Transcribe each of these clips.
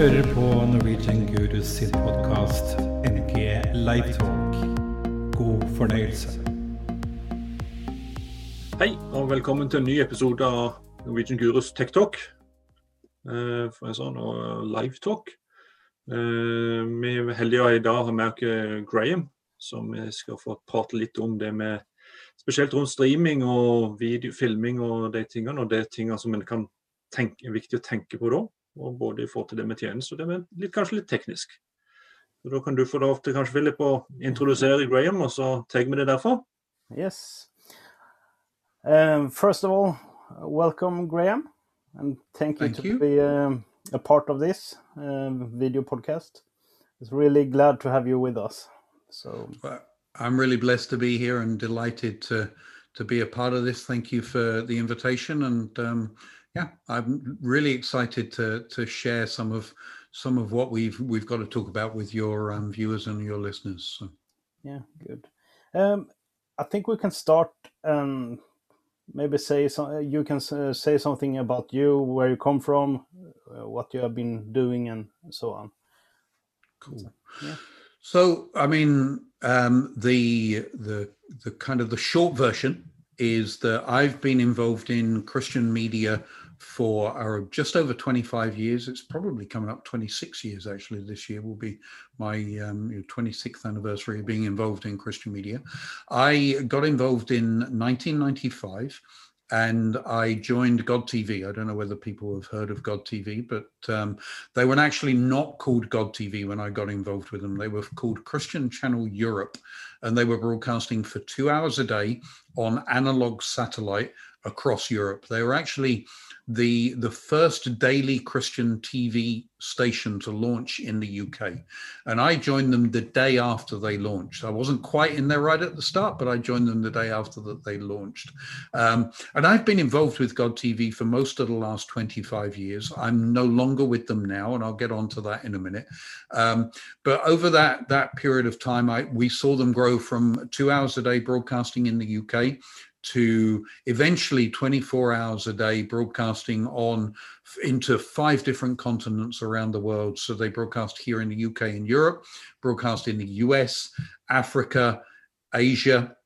hører på Norwegian Gurus sin podkast NG Livetalk. God fornøyelse. Hei, og velkommen til en ny episode av Norwegian Gurus Tech Talk. Eh, for en sånn, og Live Talk. Eh, vi er heldige i dag har med oss Graham, som vi skal få prate litt om det med spesielt rundt streaming og videofilming og de tingene. Og er tingene som en kan tenke, er viktig å tenke på da. Og både i forhold til det med tjeneste og det med litt, kanskje litt teknisk. Så Da kan du få lov til kanskje Philip å introdusere Graeme, og så tar vi det derfra. Yes. Um, first of all, welcome, Graeme, and thank you Thank to you. be um, a part of this um, video podcast. It's really glad to have you with us. So, Well, I'm really blessed to be here and delighted to to be a part of this. Thank you for the invitation, and um, yeah, I'm really excited to to share some of some of what we've we've got to talk about with your um, viewers and your listeners. So, yeah, good. Um, I think we can start and maybe say some. You can uh, say something about you, where you come from, uh, what you have been doing, and so on. cool. Yeah. So, I mean, um, the the the kind of the short version is that I've been involved in Christian media for uh, just over 25 years. It's probably coming up 26 years actually. This year will be my um, 26th anniversary of being involved in Christian media. I got involved in 1995 and I joined God TV. I don't know whether people have heard of God TV, but um, they were actually not called God TV when I got involved with them. They were called Christian Channel Europe, and they were broadcasting for two hours a day on analog satellite across Europe. They were actually the the first daily Christian TV station to launch in the UK, and I joined them the day after they launched. I wasn't quite in there right at the start, but I joined them the day after that they launched. Um, and I've been involved with God TV for most of the last 25 years. I'm no longer with them now, and I'll get on to that in a minute. Um, but over that that period of time, I we saw them grow from two hours a day broadcasting in the UK to eventually 24 hours a day broadcasting on into five different continents around the world. So they broadcast here in the UK and Europe, broadcast in the US, Africa, Asia.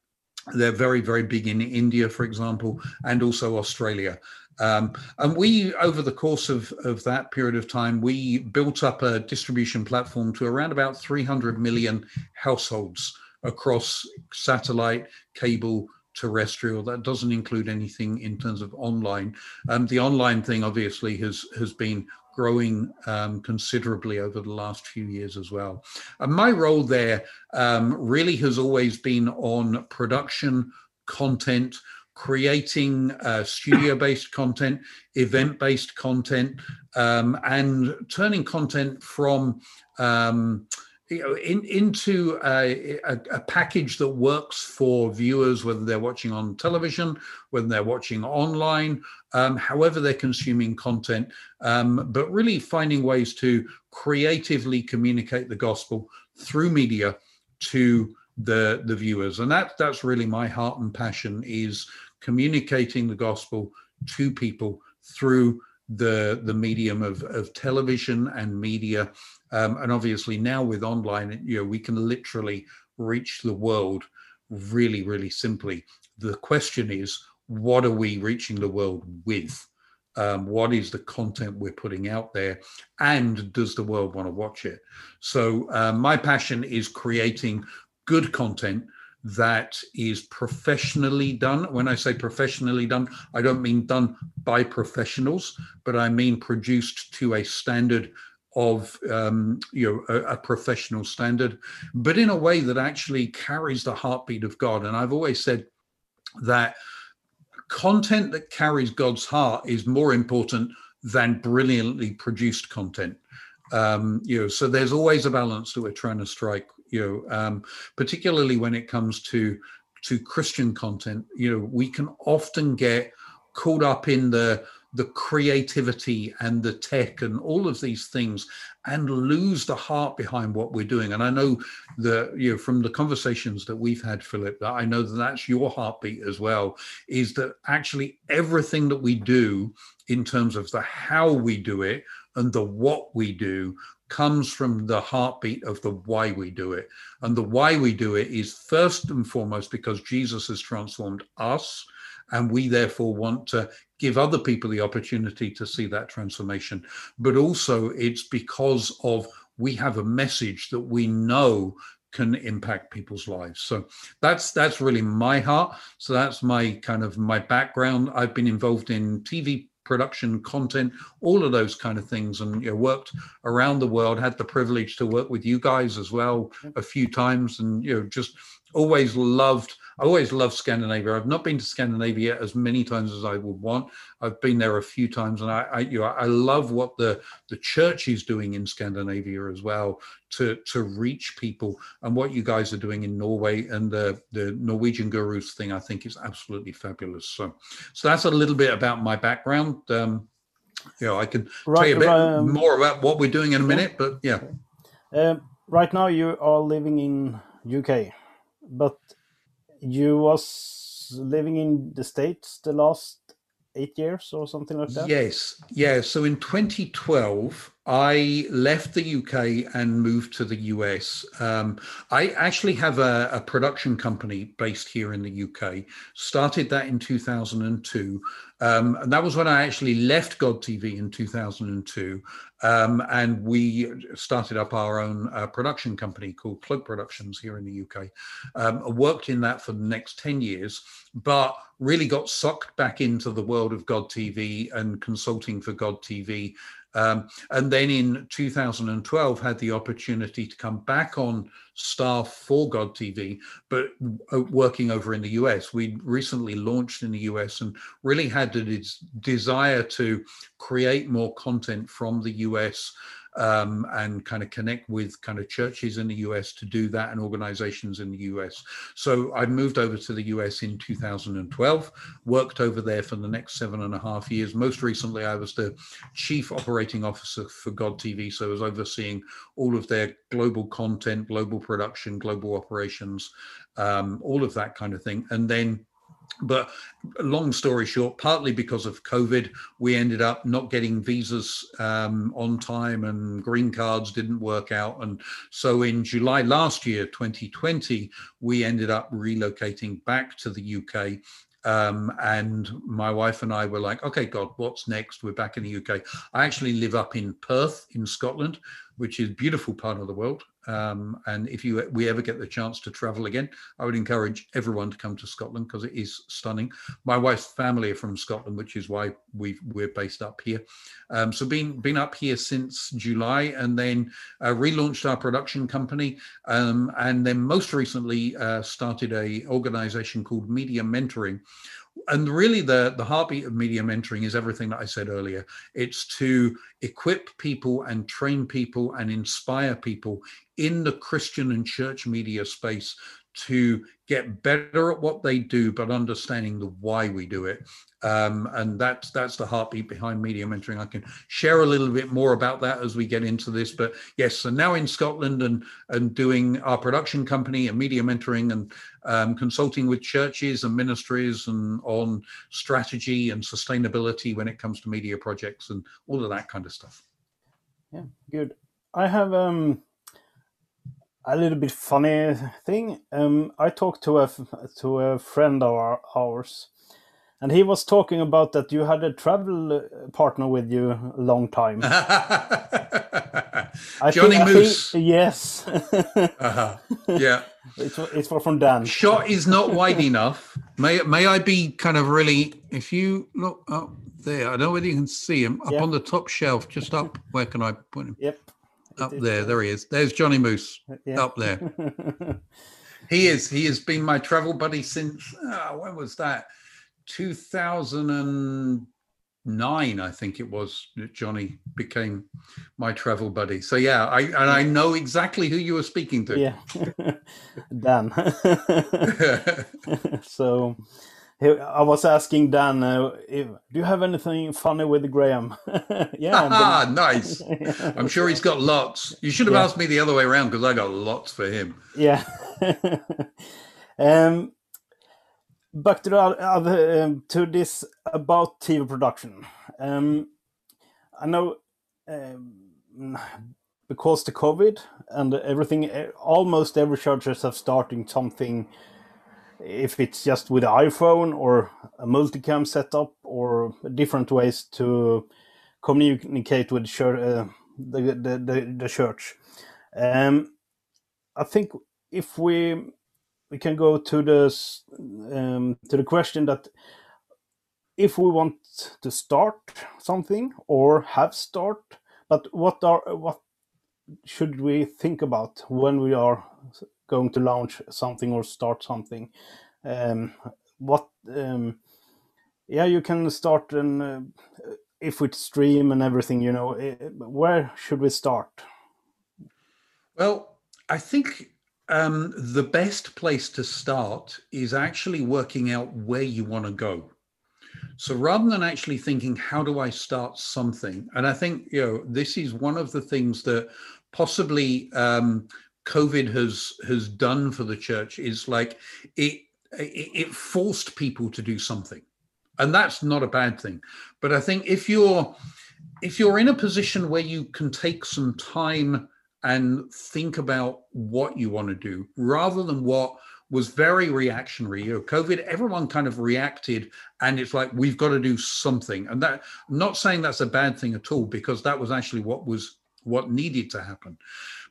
They're very, very big in India, for example, and also Australia. Um, and we, over the course of, of that period of time, we built up a distribution platform to around about 300 million households across satellite, cable, terrestrial. That doesn't include anything in terms of online. Um, the online thing obviously has has been growing um, considerably over the last few years as well. And my role there um, really has always been on production, content, creating uh, studio-based content, event-based content, um, and turning content from um, you know, in, into a, a, a package that works for viewers, whether they're watching on television, whether they're watching online, um, however they're consuming content, um, but really finding ways to creatively communicate the gospel through media to the the viewers, and that that's really my heart and passion is communicating the gospel to people through the the medium of, of television and media um, and obviously now with online you know we can literally reach the world really really simply. The question is what are we reaching the world with? Um, what is the content we're putting out there? And does the world want to watch it? So um, my passion is creating good content that is professionally done. When I say professionally done, I don't mean done by professionals, but I mean produced to a standard of um, you know a, a, professional standard, but in a way that actually carries the heartbeat of God. And I've always said that content that carries God's heart is more important than brilliantly produced content. Um, you know, so there's always a balance that we're trying to strike you know um, particularly when it comes to to christian content you know we can often get caught up in the the creativity and the tech and all of these things and lose the heart behind what we're doing and i know that you know from the conversations that we've had philip that i know that that's your heartbeat as well is that actually everything that we do in terms of the how we do it and the what we do comes from the heartbeat of the why we do it. And the why we do it is first and foremost because Jesus has transformed us. And we therefore want to give other people the opportunity to see that transformation. But also, it's because of we have a message that we know can impact people's lives. So that's that's really my heart. So that's my kind of my background. I've been involved in tv production content all of those kind of things and you know, worked around the world had the privilege to work with you guys as well mm-hmm. a few times and you know just always loved I always love Scandinavia. I've not been to Scandinavia as many times as I would want. I've been there a few times, and I, I, you know, I love what the the church is doing in Scandinavia as well to to reach people, and what you guys are doing in Norway and the the Norwegian Gurus thing. I think is absolutely fabulous. So, so that's a little bit about my background. Um, you know, I can right, tell you a bit um, more about what we're doing in a minute, but yeah. Um, right now, you are living in UK, but you was living in the states the last eight years or something like that? Yes yeah so in 2012 I left the UK and moved to the US. Um, I actually have a, a, production company based here in the UK. Started that in 2002. Um, and that was when I actually left God TV in 2002. Um, and we started up our own uh, production company called Plug Productions here in the UK. Um, I worked in that for the next 10 years, but really got sucked back into the world of God TV and consulting for God TV um, and then in 2012, had the opportunity to come back on staff for God TV, but uh, working over in the US. We recently launched in the US and really had the desire to create more content from the US um, and kind of connect with kind of churches in the US to do that and organizations in the US. So I moved over to the US in 2012, worked over there for the next seven and a half years. Most recently, I was the chief operating officer for God TV. So I was overseeing all of their global content, global production, global operations, um, all of that kind of thing. And then but long story short, partly because of COVID, we ended up not getting visas um, on time and green cards didn't work out. And so in July last year, 2020, we ended up relocating back to the UK um, and my wife and I were like, okay, God, what's next? We're back in the UK. I actually live up in Perth in Scotland, which is a beautiful part of the world. Um, and if you we ever get the chance to travel again, I would encourage everyone to come to Scotland because it is stunning. My wife's family are from Scotland, which is why we we're based up here. Um, so been been up here since July, and then uh, relaunched our production company, um, and then most recently uh, started a organization called Media Mentoring, and really the the heartbeat of media mentoring is everything that i said earlier it's to equip people and train people and inspire people in the christian and church media space to get better at what they do, but understanding the why we do it. Um, and that's that's the heartbeat behind media mentoring. I can share a little bit more about that as we get into this. But yes, so now in Scotland and and doing our production company and media mentoring and um, consulting with churches and ministries and on strategy and sustainability when it comes to media projects and all of that kind of stuff. Yeah, good. I have um a little bit funny thing. Um, I talked to a to a friend of our, ours, and he was talking about that you had a travel uh, partner with you a long time. Johnny think, Moose. Think, yes. uh-huh. Yeah. It's, it's from Dan. Shot is not wide enough. May may I be kind of really? If you look up there, I don't know whether you can see him up yep. on the top shelf, just up. Where can I put him? Yep up there. There he is. There's Johnny Moose yeah. up there. he is. He has been my travel buddy since oh, when was that? 2009, I think it was. Johnny became my travel buddy. So yeah, I and I know exactly who you were speaking to. Yeah, Dan. so. I was asking Dan, uh, if, do you have anything funny with Graeme? yeah. Ah, nice. I'm sure he's got lots. You should have yeah. asked me the other way around because I got lots for him. Yeah. um, back to the um, to this about TV production. Um, I know um, because the COVID and everything, almost every churches have starting something if it's just with the iPhone or a multicam setup or different ways to communicate with uh, the, the, the, the, church. Um, I think if we we can go to the um, to the question that if we want to start something or have start, but what are what should we think about when we are going to launch something or start something? Um, what um, yeah you can start and uh, if we stream and everything you know eh, where should we start? Well i think um, the best place to start is actually working out where you want to go. So rather than actually thinking how do i start something? And i think you know this is one of the things that possibly um, COVID has has done for the church is like it it forced people to do something, and that's not a bad thing. But I think if you're if you're in a position where you can take some time and think about what you want to do rather than what was very reactionary. You know, COVID, everyone kind of reacted, and it's like we've got to do something. And that, I'm not saying that's a bad thing at all, because that was actually what was what needed to happen.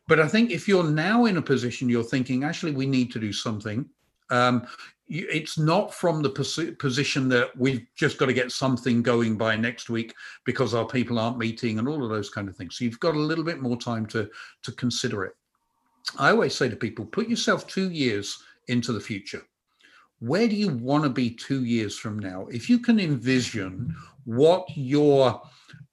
But I think if you're now in a position you're thinking, actually, we need to do something, um, it's not from the position that we've just got to get something going by next week because our people aren't meeting and all of those kind of things. So you've got a little bit more time to to consider it. I always say to people, put yourself two years into the future. Where do you want to be two years from now? If you can envision what your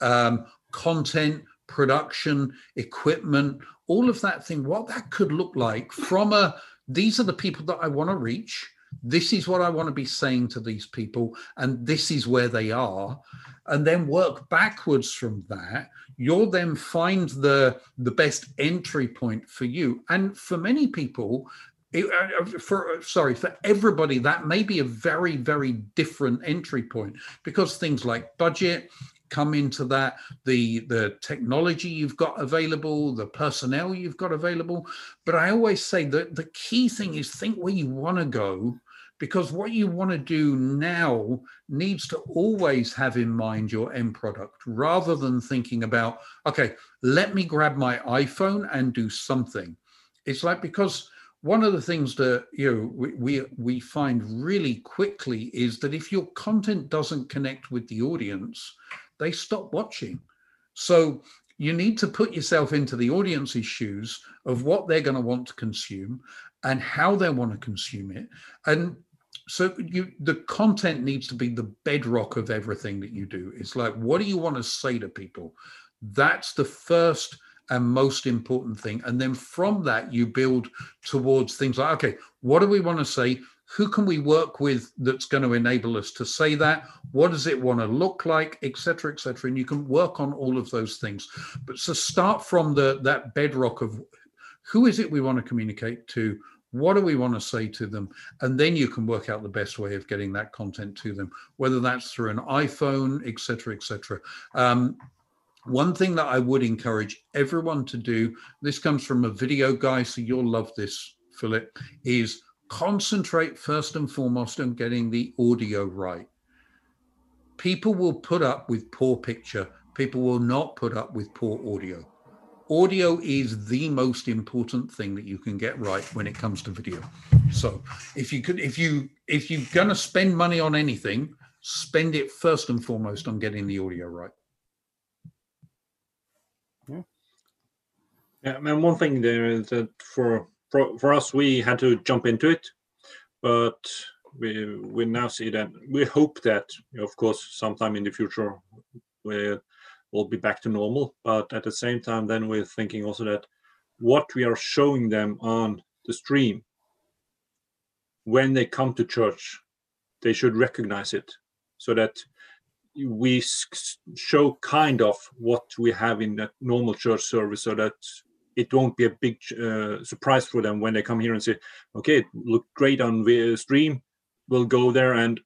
um, content, production, equipment, all of that thing, what that could look like from a these are the people that I want to reach. This is what I want to be saying to these people, and this is where they are. And then work backwards from that. You'll then find the the best entry point for you. And for many people, it, uh, uh, for sorry for everybody that may be a very very different entry point because things like budget come into that the the technology you've got available the personnel you've got available but i always say that the key thing is think where you want to go because what you want to do now needs to always have in mind your end product rather than thinking about okay let me grab my iphone and do something it's like because one of the things that you know we, we find really quickly is that if your content doesn't connect with the audience they stop watching. So you need to put yourself into the audience's shoes of what they're going to want to consume and how they want to consume it. And so you the content needs to be the bedrock of everything that you do. It's like, what do you want to say to people? That's the first and most important thing. And then from that, you build towards things like, okay, what do we want to say? who can we work with that's going to enable us to say that what does it want to look like etc etc and you can work on all of those things but so start from the that bedrock of who is it we want to communicate to what do we want to say to them and then you can work out the best way of getting that content to them whether that's through an iphone etc etc um, one thing that i would encourage everyone to do this comes from a video guy so you'll love this philip is concentrate first and foremost on getting the audio right. People will put up with poor picture, people will not put up with poor audio. Audio is the most important thing that you can get right when it comes to video. So if you could if you if you're gonna spend money on anything, spend it first and foremost on getting the audio right. Yeah. Yeah, and one thing there is that for for, for us, we had to jump into it, but we we now see that we hope that, of course, sometime in the future we will be back to normal. But at the same time, then we're thinking also that what we are showing them on the stream when they come to church they should recognize it so that we show kind of what we have in that normal church service so that it won't be a big uh, surprise for them when they come here and say okay it looked great on the stream. We'll go there and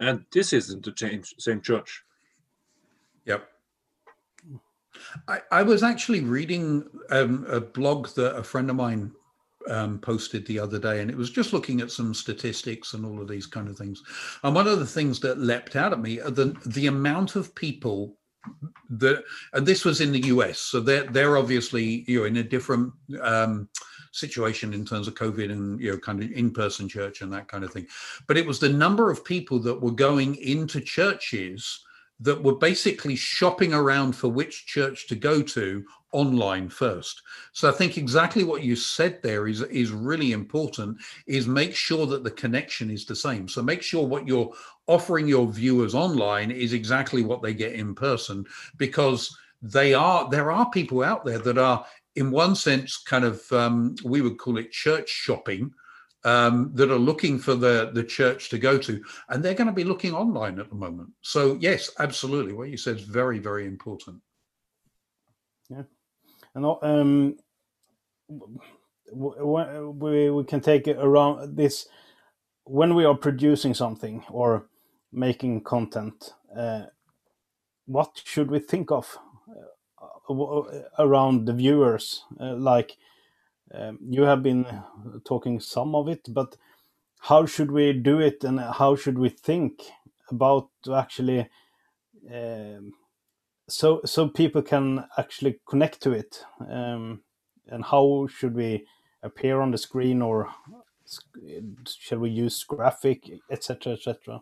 and this isn't the same church. Yep I, I was actually reading um, a blog that a friend of mine um, posted the other day, and it was just looking at some statistics and all of these kind of things. And one of the things that leapt out at me are the the amount of people that, and this was in the US, so they're they're obviously you know in a different um, situation in terms of COVID and you know kind of in person church and that kind of thing. But it was the number of people that were going into churches that were basically shopping around for which church to go to online first. So I think exactly what you said there is is really important is make sure that the connection is the same. So make sure what you're offering your viewers online is exactly what they get in person because they are there are people out there that are in one sense kind of um, we would call it church shopping um, that are looking for the the church to go to, and they're going to be looking online at the moment. So yes, absolutely, what you said is very very important. Yeah, and um, we we can take it around this when we are producing something or making content. Uh, what should we think of uh, around the viewers? Uh, like you have been talking some of it, but how should we do it and how should we think about actually um, so so people can actually connect to it um, and how should we appear on the screen or shall we use graphic etc etc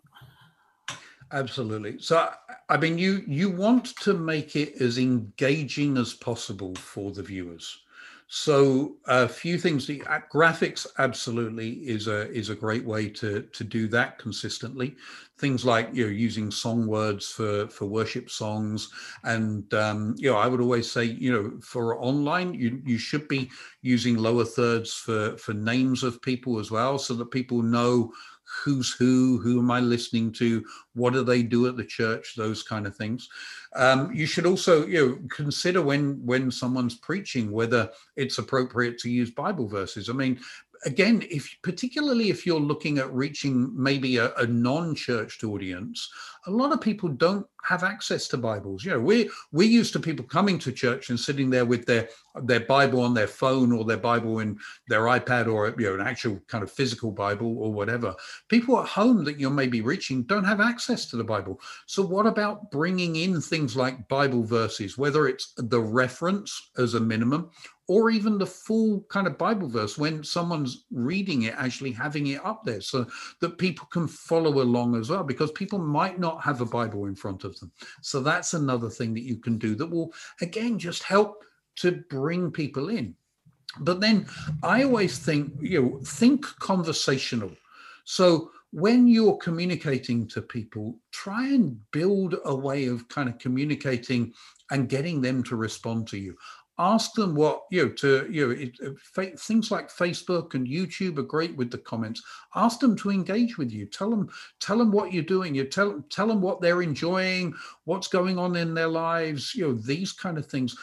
absolutely. So i mean you you want to make it as engaging as possible for the viewers so a few things. The graphics absolutely is a is a great way to to do that consistently. Things like you know using song words for for worship songs, and um, you know I would always say you know for online you you should be using lower thirds for for names of people as well, so that people know who's who, who am I listening to, what do they do at the church, those kind of things. Um, you should also, you know, consider when when someone's preaching whether it's appropriate to use Bible verses. I mean, again, if particularly if you're looking at reaching maybe a, a non-churched audience, a lot of people don't have access to Bibles. You know, we we're used to people coming to church and sitting there with their their Bible on their phone or their Bible in their iPad or you know an actual kind of physical Bible or whatever. People at home that you're maybe reaching don't have access to the Bible. So what about bringing in things like Bible verses, whether it's the reference as a minimum or even the full kind of Bible verse when someone's reading it, actually having it up there so that people can follow along as well, because people might not have a Bible in front of them. So that's another thing that you can do that will, again, just help to bring people in. But then I always think, you know, think conversational. So when you're communicating to people, try and build a way of kind of communicating and getting them to respond to you ask them what you know to you know it, uh, it, things like facebook and youtube are great with the comments. Ask them to engage with you. Tell them tell them what you're doing. You tell tell them what they're enjoying what's going on in their lives you know these kind of things.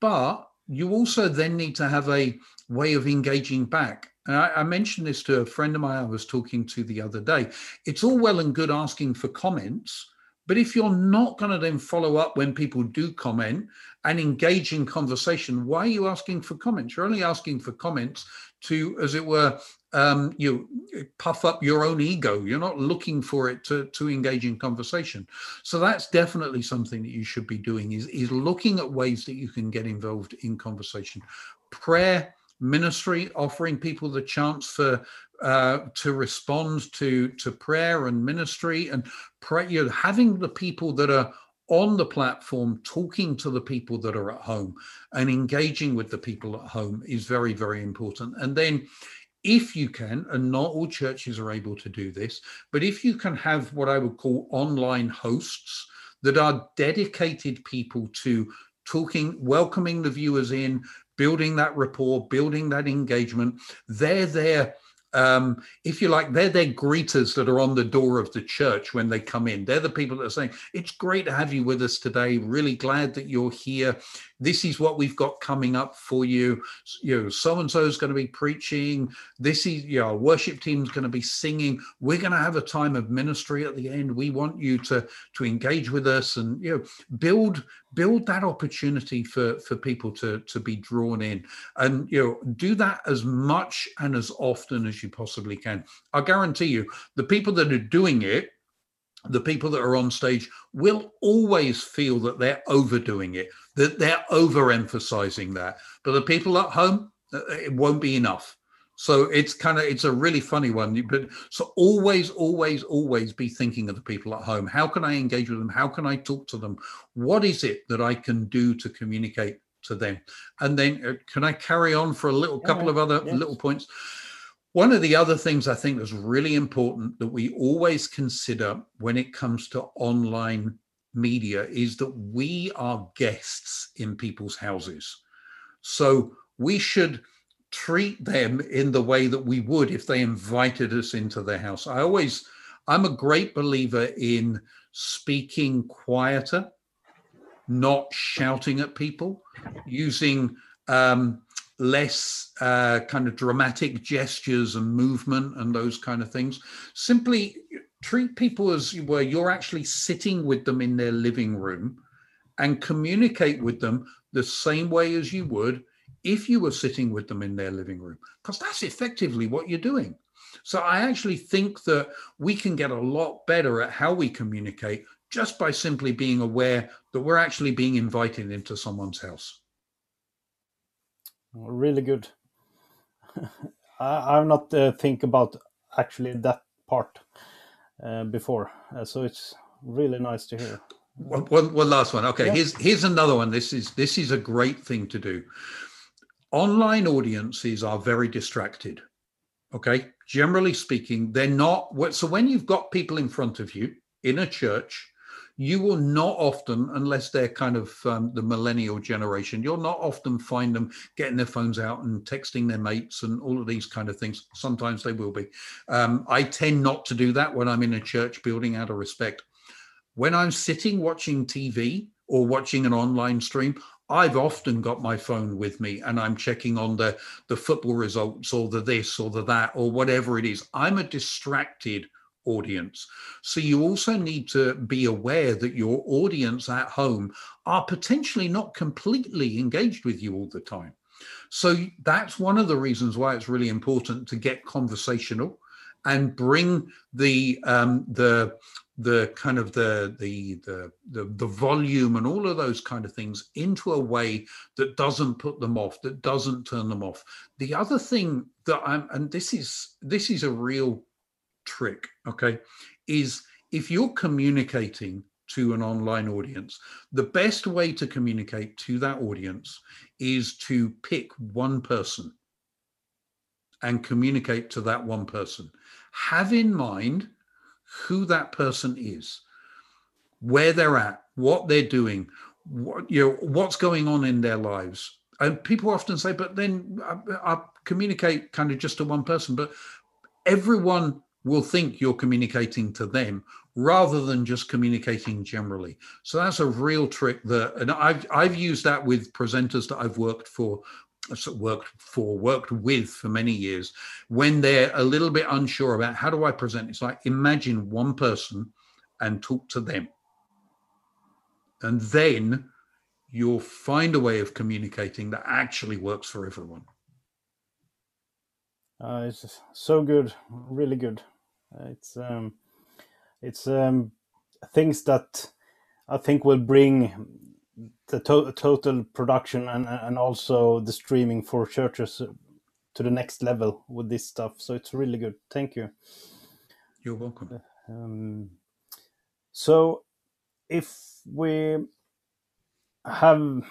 But you also then need to have a way of engaging back. And I, I mentioned this to a friend of mine i was talking to the other day. It's all well and good asking for comments but if you're not going to then follow up when people do comment and engage in conversation, why are you asking for comments? You're only asking for comments to, as it were, um, you puff up your own ego. You're not looking for it to, to engage in conversation. So that's definitely something that you should be doing is, is looking at ways that you can get involved in conversation. Prayer ministry, offering people the chance for uh, to respond to to prayer and ministry and pray, you know, having the people that are on the platform talking to the people that are at home and engaging with the people at home is very very important. And then if you can and not all churches are able to do this but if you can have what i would call online hosts that are dedicated people to talking welcoming the viewers in building that rapport building that engagement they're there um, if you like, they're their greeters that are on the door of the church when they come in. They're the people that are saying, It's great to have you with us today. Really glad that you're here. This is what we've got coming up for you. You know, so and so is going to be preaching. This is, you know, worship team's going to be singing. We're going to have a time of ministry at the end. We want you to to engage with us and you know build build that opportunity for for people to to be drawn in and you know do that as much and as often as you possibly can i guarantee you the people that are doing it the people that are on stage will always feel that they're overdoing it that they're overemphasizing that but the people at home uh, it won't be enough so it's kind of it's a really funny one. But so always, always, always be thinking of the people at home. How can I engage with them? How can I talk to them? What is it that I can do to communicate to them? And then uh, can I carry on for a little couple yeah, of other little points? One of the other things I think is really important that we always consider when it comes to online media is that we are guests in people's houses. So we should treat them in the way that we would if they invited us into their house. I always, I'm a great believer in speaking quieter, not shouting at people, using um, less uh, kind of dramatic gestures and movement and those kind of things. Simply treat people as where you're actually sitting with them in their living room and communicate with them the same way as you would if you were sitting with them in their living room, because that's effectively what you're doing. So I actually think that we can get a lot better at how we communicate just by simply being aware that we're actually being invited into someone's house. Really good. I, have not uh, think about actually that part uh, before, uh, so it's really nice to hear. One, one, one last one. Okay, yeah. here's here's another one. This is this is a great thing to do online audiences are very distracted. Okay. Generally speaking, they're not. So when you've got people in front of you in a church, you will not often, unless they're kind of um, the millennial generation, you'll not often find them getting their phones out and texting their mates and all of these kind of things. Sometimes they will be. Um, I tend not to do that when I'm in a church building out of respect. When I'm sitting watching TV or watching an online stream, I've often got my phone with me and I'm checking on the, the football results or the this or the that or whatever it is. I'm a distracted audience. So you also need to be aware that your audience at home are potentially not completely engaged with you all the time. So that's one of the reasons why it's really important to get conversational and bring the um, the the kind of the, the the the the volume and all of those kind of things into a way that doesn't put them off that doesn't turn them off the other thing that i'm and this is this is a real trick okay is if you're communicating to an online audience the best way to communicate to that audience is to pick one person and communicate to that one person have in mind who that person is, where they're at, what they're doing, what, you know, what's going on in their lives. And people often say, but then I, I communicate kind of just to one person, but everyone will think you're communicating to them rather than just communicating generally. So that's a real trick that, and I've I've used that with presenters that I've worked for worked for, worked with for many years, when they're a little bit unsure about how do I present, it's like imagine one person and talk to them. And then you'll find a way of communicating that actually works for everyone. Uh, it's so good, really good. It's um, it's um, things that I think will bring the to- total production and and also the streaming for churches to the next level with this stuff. So it's really good. Thank you. You're welcome. Um, so if we have,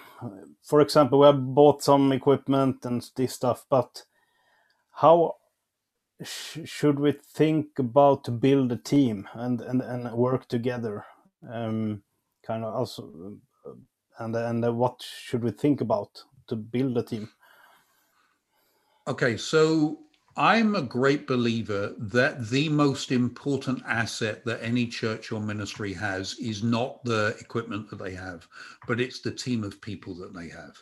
for example, we have bought some equipment and this stuff, but how sh- should we think about to build a team and and, and work together? Um, kind of also and and what should we think about to build a team? Okay, so I'm a great believer that the most important asset that any church or ministry has is not the equipment that they have, but it's the team of people that they have.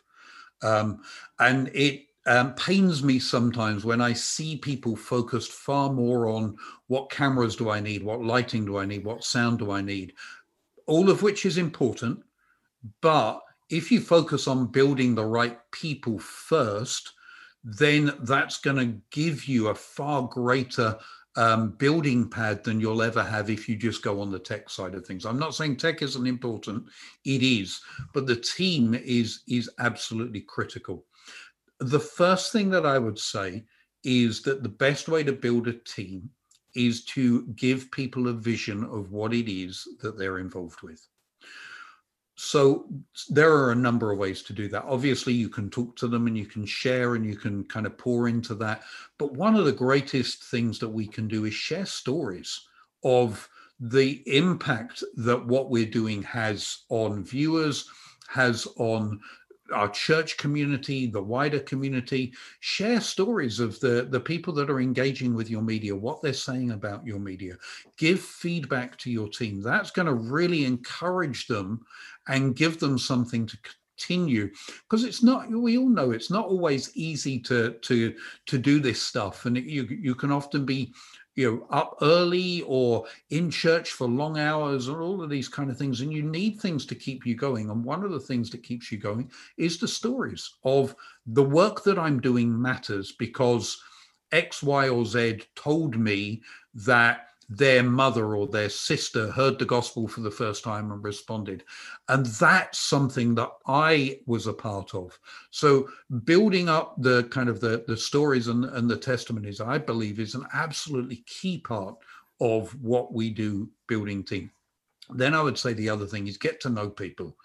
Um, and it um, pains me sometimes when I see people focused far more on what cameras do I need, what lighting do I need, what sound do I need, all of which is important. But if you focus on building the right people first, then that's going to give you a far greater um, building pad than you'll ever have if you just go on the tech side of things. I'm not saying tech isn't important; it is, but the team is is absolutely critical. The first thing that I would say is that the best way to build a team is to give people a vision of what it is that they're involved with. So there are a number of ways to do that. Obviously you can talk to them and you can share and you can kind of pour into that. But one of the greatest things that we can do is share stories of the impact that what we're doing has on viewers has on our church community, the wider community, share stories of the, the people that are engaging with your media, what they're saying about your media. Give feedback to your team. That's going to really encourage them and give them something to continue because it's not we all know it's not always easy to to to do this stuff and you you can often be you know up early or in church for long hours or all of these kind of things and you need things to keep you going and one of the things that keeps you going is the stories of the work that i'm doing matters because x y or z told me that their mother or their sister heard the gospel for the first time and responded. And that's something that I was a part of. So building up the kind of the, the stories and, and the testimonies, I believe, is an absolutely key part of what we do building team. Then I would say the other thing is get to know people,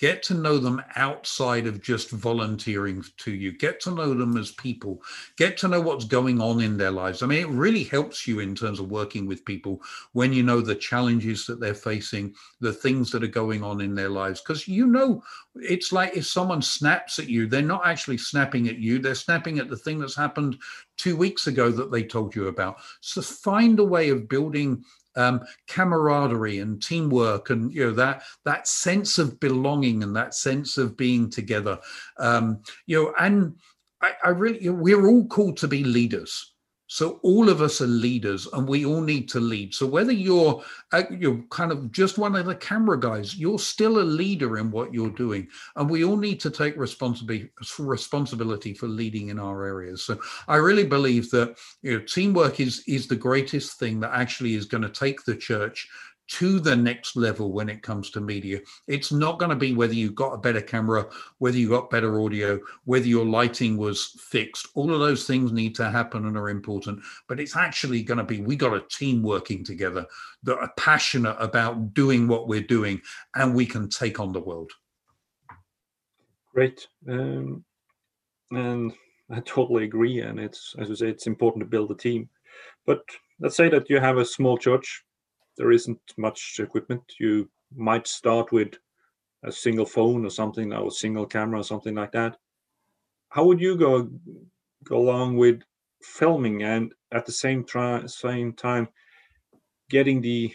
get to know them outside of just volunteering to you, get to know them as people, get to know what's going on in their lives. I mean, it really helps you in terms of working with people when you know the challenges that they're facing, the things that are going on in their lives. Because you know, it's like if someone snaps at you, they're not actually snapping at you, they're snapping at the thing that's happened two weeks ago that they told you about. So find a way of building um, camaraderie and teamwork and you know that that sense of belonging and that sense of being together. Um, you know and I, I really you know, we're all called to be leaders so all of us are leaders, and we all need to lead. So whether you're uh, you're kind of just one of the camera guys, you're still a leader in what you're doing, and we all need to take responsibility responsibility for leading in our areas. So I really believe that you know teamwork is is the greatest thing that actually is going to take the church to the next level when it comes to media. It's not going to be whether you got a better camera, whether you got better audio, whether your lighting was fixed. All of those things need to happen and are important. But it's actually going to be we got a team working together that are passionate about doing what we're doing and we can take on the world. Great. Um, and I totally agree. And it's, as you say, it's important to build a team. But let's say that you have a small church there isn't much equipment. You might start with a single phone or something, or a single camera or something like that. How would you go go along with filming and at the same same time getting the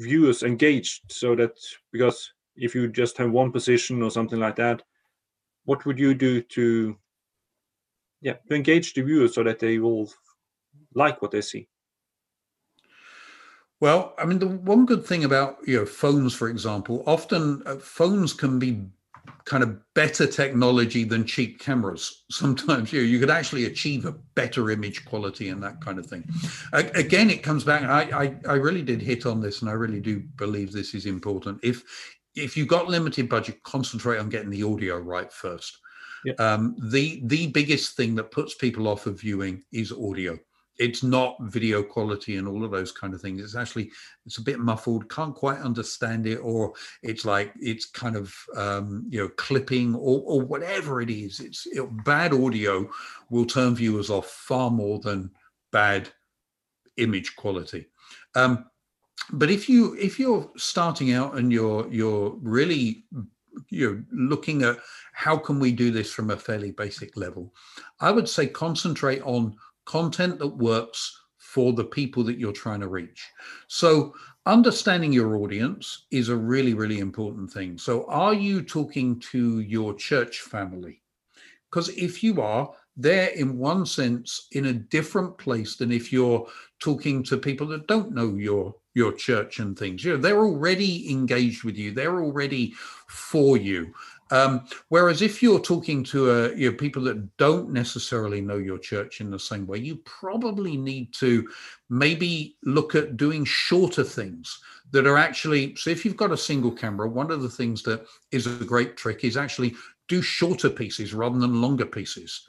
viewers engaged so that because if you just have one position or something like that what would you do to yeah to engage the viewers so that they will like what they see well, I mean, the one good thing about you know phones, for example, often uh, phones can be kind of better technology than cheap cameras. Sometimes you know, you could actually achieve a better image quality and that kind of thing. Again, it comes back. I, I I really did hit on this, and I really do believe this is important. If if you've got limited budget, concentrate on getting the audio right first. Yep. Um, the the biggest thing that puts people off of viewing is audio it's not video quality and all of those kind of things. It's actually it's a bit muffled can't quite understand it or it's like it's kind of um, you know clipping or, or whatever it is. It's it, bad audio will turn viewers off far more than bad image quality. Um, but if you if you're starting out and you're you're really you're looking at how can we do this from a fairly basic level i would say concentrate on content that works for the people that you're trying to reach. So understanding your audience is a really, really important thing. So are you talking to your church family? Because if you are, they're in one sense in a different place than if you're talking to people that don't know your your church and things. You know, they're already engaged with you. They're already for you. Um, whereas if you're talking to uh, you know, people that don't necessarily know your church in the same way, you probably need to maybe look at doing shorter things that are actually. So if you've got a single camera, one of the things that is a great trick is actually do shorter pieces rather than longer pieces.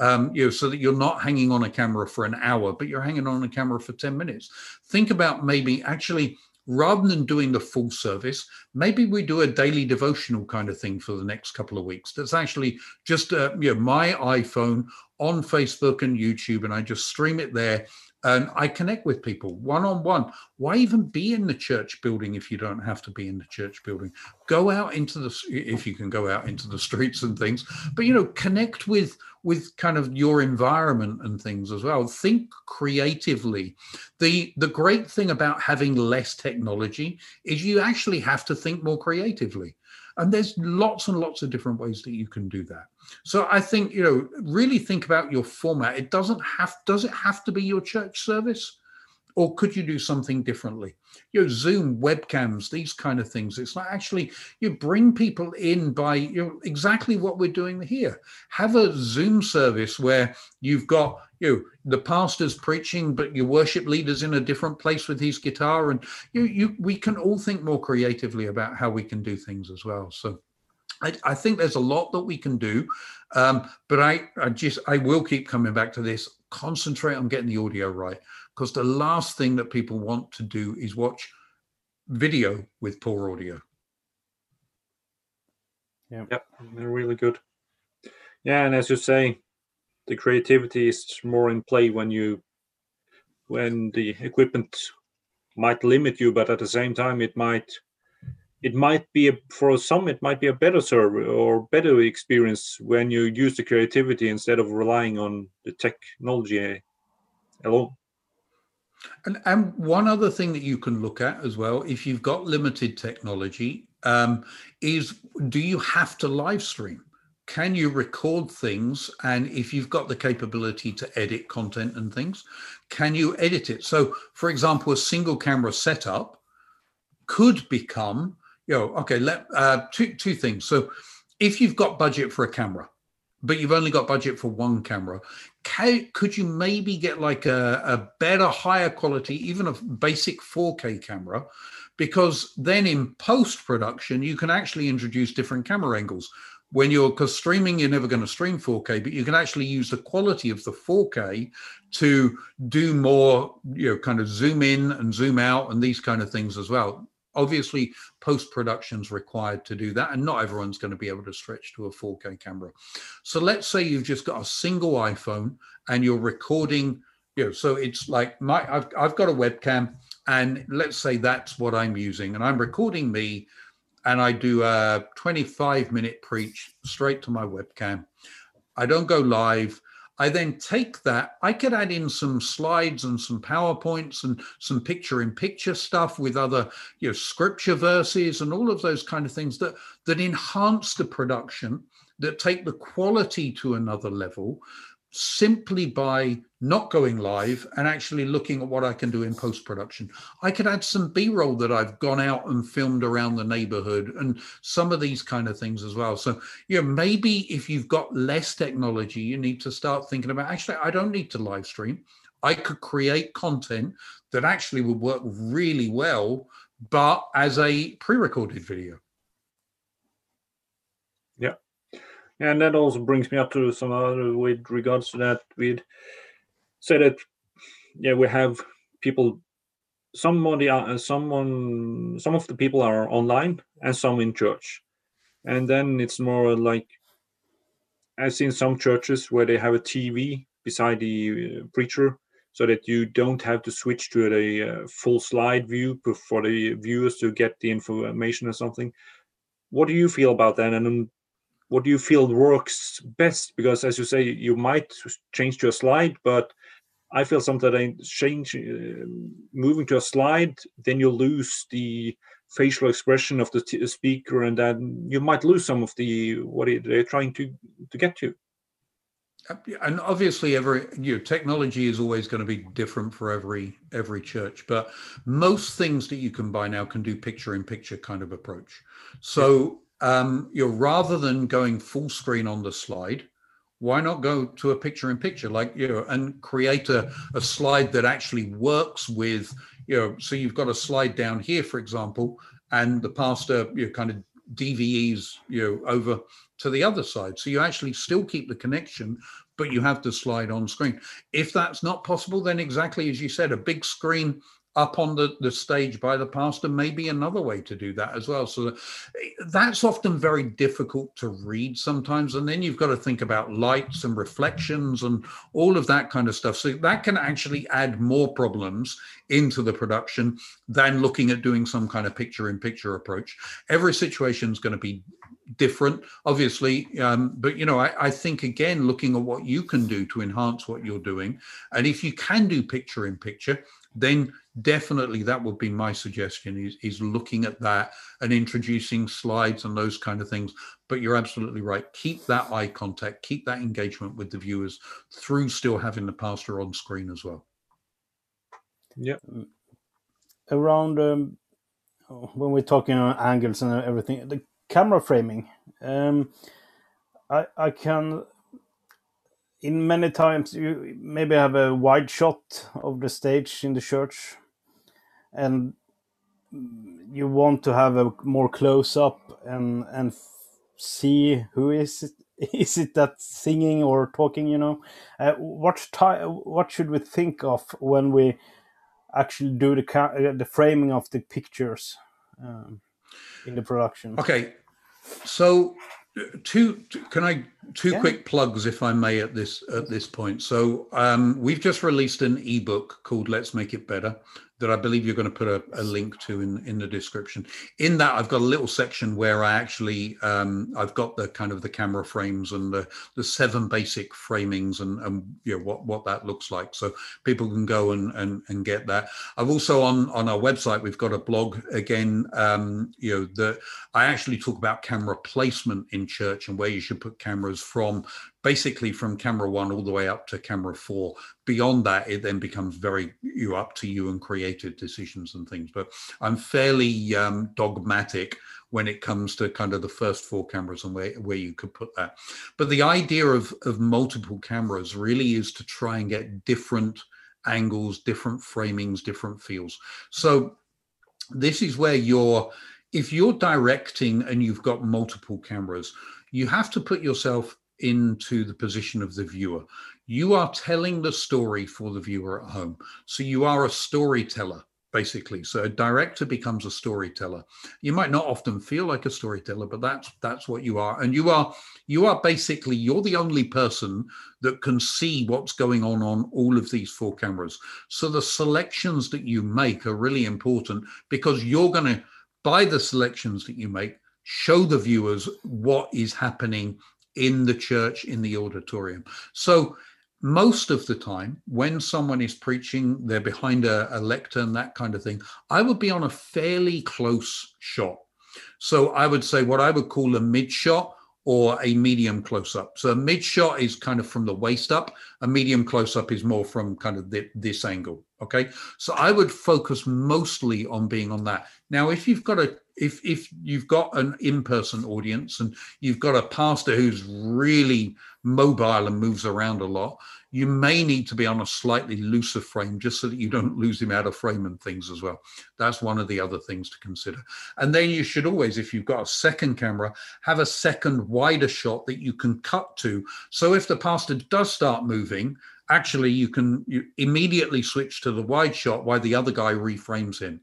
Um, you know, so that you're not hanging on a camera for an hour, but you're hanging on a camera for 10 minutes. Think about maybe actually rather than doing the full service, maybe we do a daily devotional kind of thing for the next couple of weeks. That's actually just uh, you know my iPhone on Facebook and YouTube, and I just stream it there. And I connect with people one on one. Why even be in the church building if you don't have to be in the church building? Go out into the if you can go out into the streets and things, but you know, connect with with kind of your environment and things as well think creatively the the great thing about having less technology is you actually have to think more creatively and there's lots and lots of different ways that you can do that. So i think you know really think about your format. It doesn't have does it have to be your church service? Or could you do something differently? You know zoom webcams these kind of things. It's like actually you bring people in by you know exactly what we're doing here. Have a zoom service where you've got you the pastor's preaching but your worship leader's in a different place with his guitar and you you we can all think more creatively about how we can do things as well so I, I think there's a lot that we can do, um, but I, I just I will keep coming back to this. Concentrate on getting the audio right because the last thing that people want to do is watch video with poor audio. Yeah, yep, they're really good. Yeah, and as you say, the creativity is more in play when you when the equipment might limit you, but at the same time it might it might be a, for some it might be a better server or better experience when you use the creativity instead of relying on the technology alone. And, and one other thing that you can look at as well, if you've got limited technology, um, is do you have to live stream? Can you record things? And if you've got the capability to edit content and things, can you edit it? So, for example, a single camera setup could become, you know, okay, let uh, two two things. So, if you've got budget for a camera, but you've only got budget for one camera. Can, could you maybe get like a, a better, higher quality, even a basic 4K camera? Because then in post production, you can actually introduce different camera angles. When you're, because streaming, you're never going to stream 4K, but you can actually use the quality of the 4K to do more, you know, kind of zoom in and zoom out and these kind of things as well. Obviously post production is required to do that and not everyone's going to be able to stretch to a 4k camera. So let's say you've just got a single iphone and you're recording you know so it's like my i've, I've got a webcam and let's say that's what i'm using and i'm recording me and i do a 25 minute preach straight to my webcam. I don't go live. I then take that, I could add in some slides and some PowerPoints and some picture in picture stuff with other, you know, scripture verses and all of those kind of things that that enhance the production, that take the quality to another level, simply by not going live and actually looking at what I can do in post production. I could add some B roll that I've gone out and filmed around the neighborhood and some of these kind of things as well. So, you know, maybe if you've got less technology, you need to start thinking about actually, I don't need to live stream. I could create content that actually would work really well, but as a pre recorded video. And that also brings me up to some other with regards to that. We'd say that, yeah, we have people. Somebody, uh, someone, some of the people are online, and some in church, and then it's more like I've seen some churches where they have a TV beside the uh, preacher, so that you don't have to switch to a uh, full slide view for the viewers to get the information or something. What do you feel about that? And what do you feel works best? Because as you say, you might change to a slide, but I feel sometimes change, uh, moving to a slide, then you lose the facial expression of the t- speaker, and then you might lose some of the what they're trying to to get to. And obviously, every you know, technology is always going to be different for every every church, but most things that you can buy now can do picture-in-picture kind of approach. So, um, you know, rather than going full screen on the slide, why not go to a picture in picture? Like you know and create a, a slide that actually works with you know so you've got a slide down here for example and the pastor you know, kind of dves you know over to the other side. So you actually still keep the connection but you have the slide on screen. If that's not possible then exactly as you said a big screen up on the, the stage by the pastor may be another way to do that as well. So that's often very difficult to read sometimes. And then you've got to think about lights and reflections and all of that kind of stuff. So that can actually add more problems into the production than looking at doing some kind of picture in picture approach. Every situation is going to be different obviously um, but you know I, I, think again looking at what you can do to enhance what you're doing and if you can do picture in picture then definitely that would be my suggestion is, is looking at that and introducing slides and those kind of things. But you're absolutely right. Keep that eye contact keep that engagement with the viewers through still having the pastor on screen as well. Yeah around um, when we're talking on angles and everything the camera framing um, i i can in many times you maybe have a wide shot of the stage in the church and you want to have a more close up and and see who is it is it that singing or talking you know? Uh, what time what should we think of when we actually do the uh, the framing of the pictures um, in the production? Okay so two can i two yeah. quick plugs if i may at this at this point so um, we've just released an ebook called let's make it better that I believe you're going to put a, a, link to in, in the description. In that, I've got a little section where I actually um, I've got the kind of the camera frames and the, the seven basic framings and, and you know what what that looks like, so people can go and and, and get that. I've also on on our website we've got a blog again. Um, you know that I actually talk about camera placement in church and where you should put cameras from basically from camera one all the way up to camera four. Beyond that, it then becomes very you up to you and creative decisions and things. But I'm fairly um, dogmatic when it comes to kind of the first four cameras and where, where you could put that. But the idea of, of multiple cameras really is to try and get different angles, different framings, different feels. So this is where you're, if you're directing and you've got multiple cameras, you have to put yourself into the position of the viewer. You are telling the story for the viewer at home. So you are a storyteller, basically. So a director becomes a storyteller. You might not often feel like a storyteller, but that's that's what you are. And you are you are basically you're the only person that can see what's going on on all of these four cameras. So the selections that you make are really important because you're going to by the selections that you make show the viewers what is happening in the church, in the auditorium. So most of the time when someone is preaching they're behind a, a, lectern that kind of thing i would be on a fairly close shot. So i would say what i would call a mid shot or a medium close up. So a mid shot is kind of from the waist up. A medium close up is more from kind of the, this angle okay? So i would focus mostly on being on that. Now if you've got a if if you've got an in-person audience and you've got a pastor who's really mobile and moves around a lot you may need to be on a slightly looser frame just so that you don't lose him out of frame and things as well. That's one of the other things to consider. And then you should always if you've got a second camera have a second wider shot that you can cut to. So if the pastor does start moving actually you can you immediately switch to the wide shot while the other guy reframes him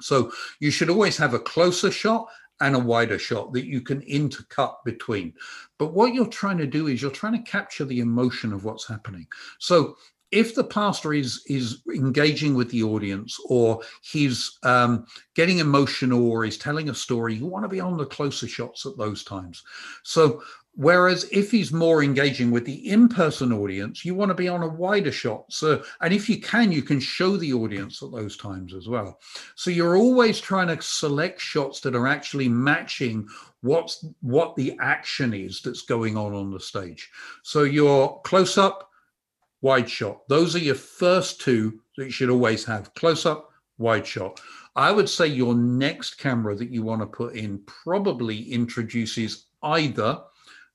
so you should always have a closer shot and a wider shot that you can intercut between. But what you're trying to do is you're trying to capture the emotion of what's happening. So if the pastor is is engaging with the audience or he's um, getting emotional or he's telling a story you want to be on the closer shots at those times so Whereas if he's more engaging with the in-person audience, you want to be on a wider shot. So, and if you can, you can show the audience at those times as well. So you're always trying to select shots that are actually matching what's what the action is that's going on on the stage. So your close up, wide shot. Those are your first two that you should always have. Close up, wide shot. I would say your next camera that you want to put in probably introduces either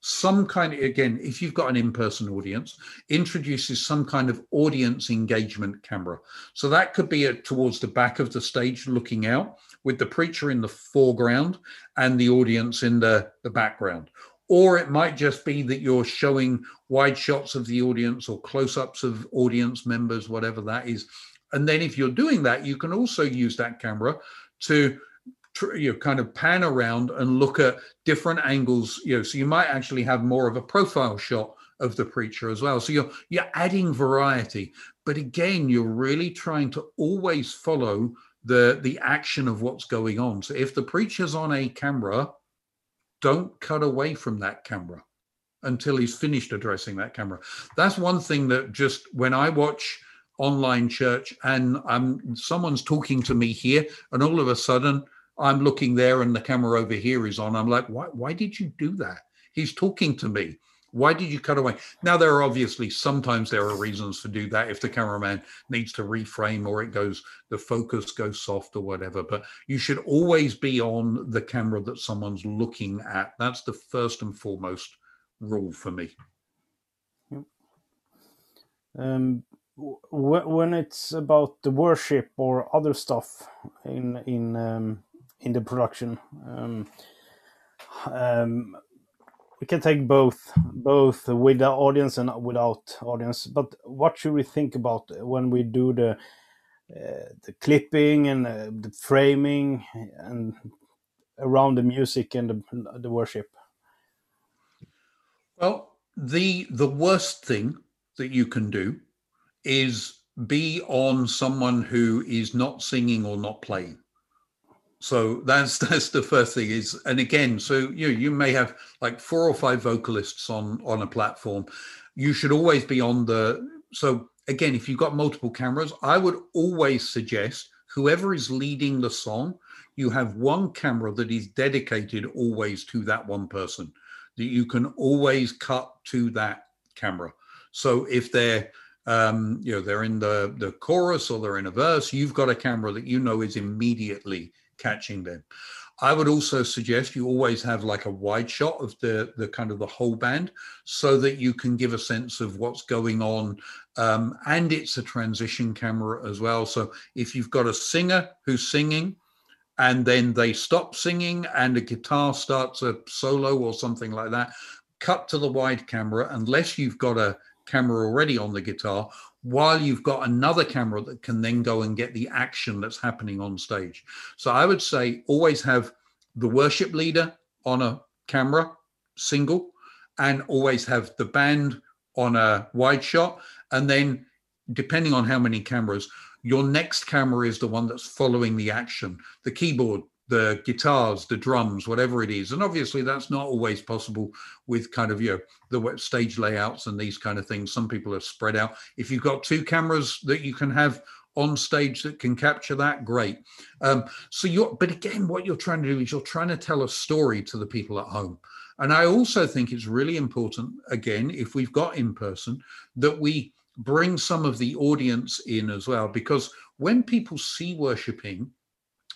some kind of again if you've got an in-person audience introduces some kind of audience engagement camera. So that could be at, towards the back of the stage looking out with the preacher in the foreground and the audience in the, the background. Or it might just be that you're showing wide shots of the audience or close-ups of audience members whatever that is. And then if you're doing that you can also use that camera to you know, kind of pan around and look at different angles. You know, so you might actually have more of a profile shot of the preacher as well. So you're you're adding variety, but again, you're really trying to always follow the the action of what's going on. So if the preacher's on a camera, don't cut away from that camera until he's finished addressing that camera. That's one thing that just when I watch online church and I'm someone's talking to me here and all of a sudden I'm looking there and the camera over here is on. I'm like, why, why did you do that? He's talking to me. Why did you cut away? Now, there are obviously sometimes there are reasons to do that if the cameraman needs to reframe or it goes, the focus goes soft or whatever. But you should always be on the camera that someone's looking at. That's the first and foremost rule for me. Um, when it's about the worship or other stuff in in um, in the production. Um, um, we can take both, both with the audience and without audience. But what should we think about when we do the uh, the clipping and uh, the framing and around the music and the, the worship? Well, the the worst thing that you can do is be on someone who is not singing or not playing so that's that's the first thing is and again so you know, you may have like four or five vocalists on on a platform. You should always be on the so again if you've got multiple cameras i would always suggest whoever is leading the song you have one camera that is dedicated always to that one person that you can always cut to that camera. So if they're um, you know they're in the the chorus or they're in a verse you've got a camera that you know is immediately catching them. I would also suggest you always have like a wide shot of the the kind of the whole band, so that you can give a sense of what's going on, um, and it's a transition camera as well. So if you've got a singer who's singing, and then they stop singing, and a guitar starts a solo or something like that, cut to the wide camera unless you've got a camera already on the guitar while you've got another camera that can then go and get the action that's happening on stage. So I would say always have the worship leader on a camera, single, and always have the band on a wide shot. And then, depending on how many cameras, your next camera is the one that's following the action. The keyboard the guitars, the drums, whatever it is. And obviously, that's not always possible with kind of you know the stage layouts and these kind of things. Some people are spread out. If you've got two cameras that you can have on stage that can capture that, great. Um, so you're, but again, what you're trying to do is you're trying to tell a story to the people at home. And I also think it's really important, again, if we've got in person, that we bring some of the audience in as well, because when people see worshiping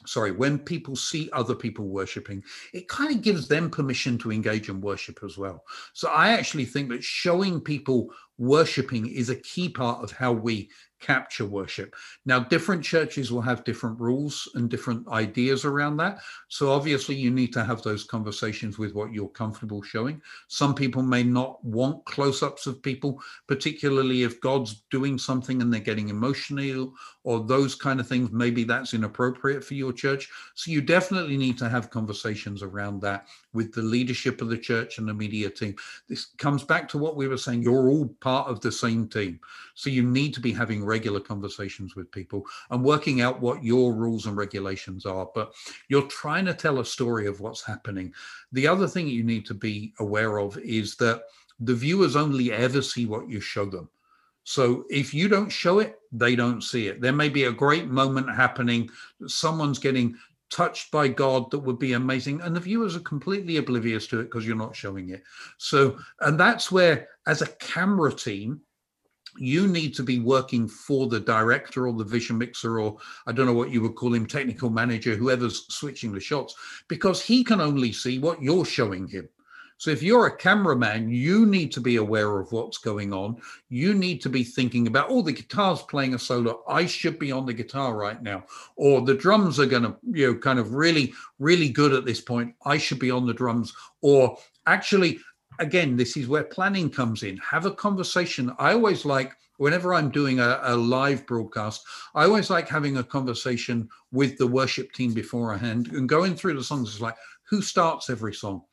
sorry, when people see other people worshiping, it kind of gives them permission to engage in worship as well. So I actually think that showing people worshiping is a key part of how we capture worship. Now, different churches will have different rules and different ideas around that. So, obviously, you need to have those conversations with what you're comfortable showing. Some people may not want close ups of people, particularly if God's doing something and they're getting emotional or those kind of things. Maybe that's inappropriate for your church. So, you definitely need to have conversations around that with the leadership of the church and the media team. This comes back to what we were saying. You're all part of the same team. So you need to be having regular conversations with people and working out what your rules and regulations are. But you're trying to tell a story of what's happening. The other thing you need to be aware of is that the viewers only ever see what you show them. So if you don't show it, they don't see it. There may be a great moment happening, someone's getting touched by God that would be amazing. And the viewers are completely oblivious to it because you're not showing it. So, and that's where, as a camera team, you need to be working for the director or the vision mixer, or I don't know what you would call him, technical manager, whoever's switching the shots, because he can only see what you're showing him. So if you're a cameraman, you need to be aware of what's going on. You need to be thinking about, oh, the guitar's playing a solo. I should be on the guitar right now. Or the drums are going to, you know, kind of really, really good at this point. I should be on the drums. Or actually, again, this is where planning comes in. Have a conversation. I always like, whenever I'm doing a, a, live broadcast, I always like having a conversation with the worship team beforehand and going through the songs. It's like, who starts every song?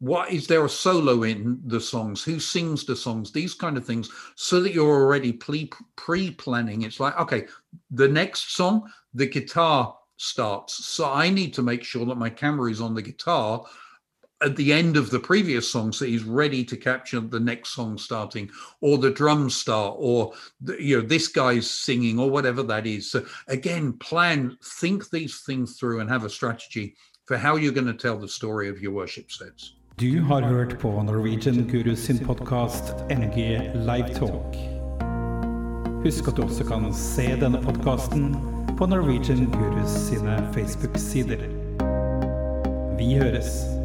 What is there a solo in the songs? Who sings the songs? These kind of things so that you're already pre planning it's like okay the next song the guitar starts. So i need to make sure that my camera is on the guitar at the end of the previous song so he's ready to capture the next song starting or the drum start or the, you know this guy's singing or whatever that is. So again plan think these things through and have a strategy for how you're going to tell the story of your worship sets Du har hørt på Norwegian Gurus sin podkast NG Livetalk. Husk at du også kan se denne podkasten på Norwegian Gurus sine Facebook-sider. Vi høres.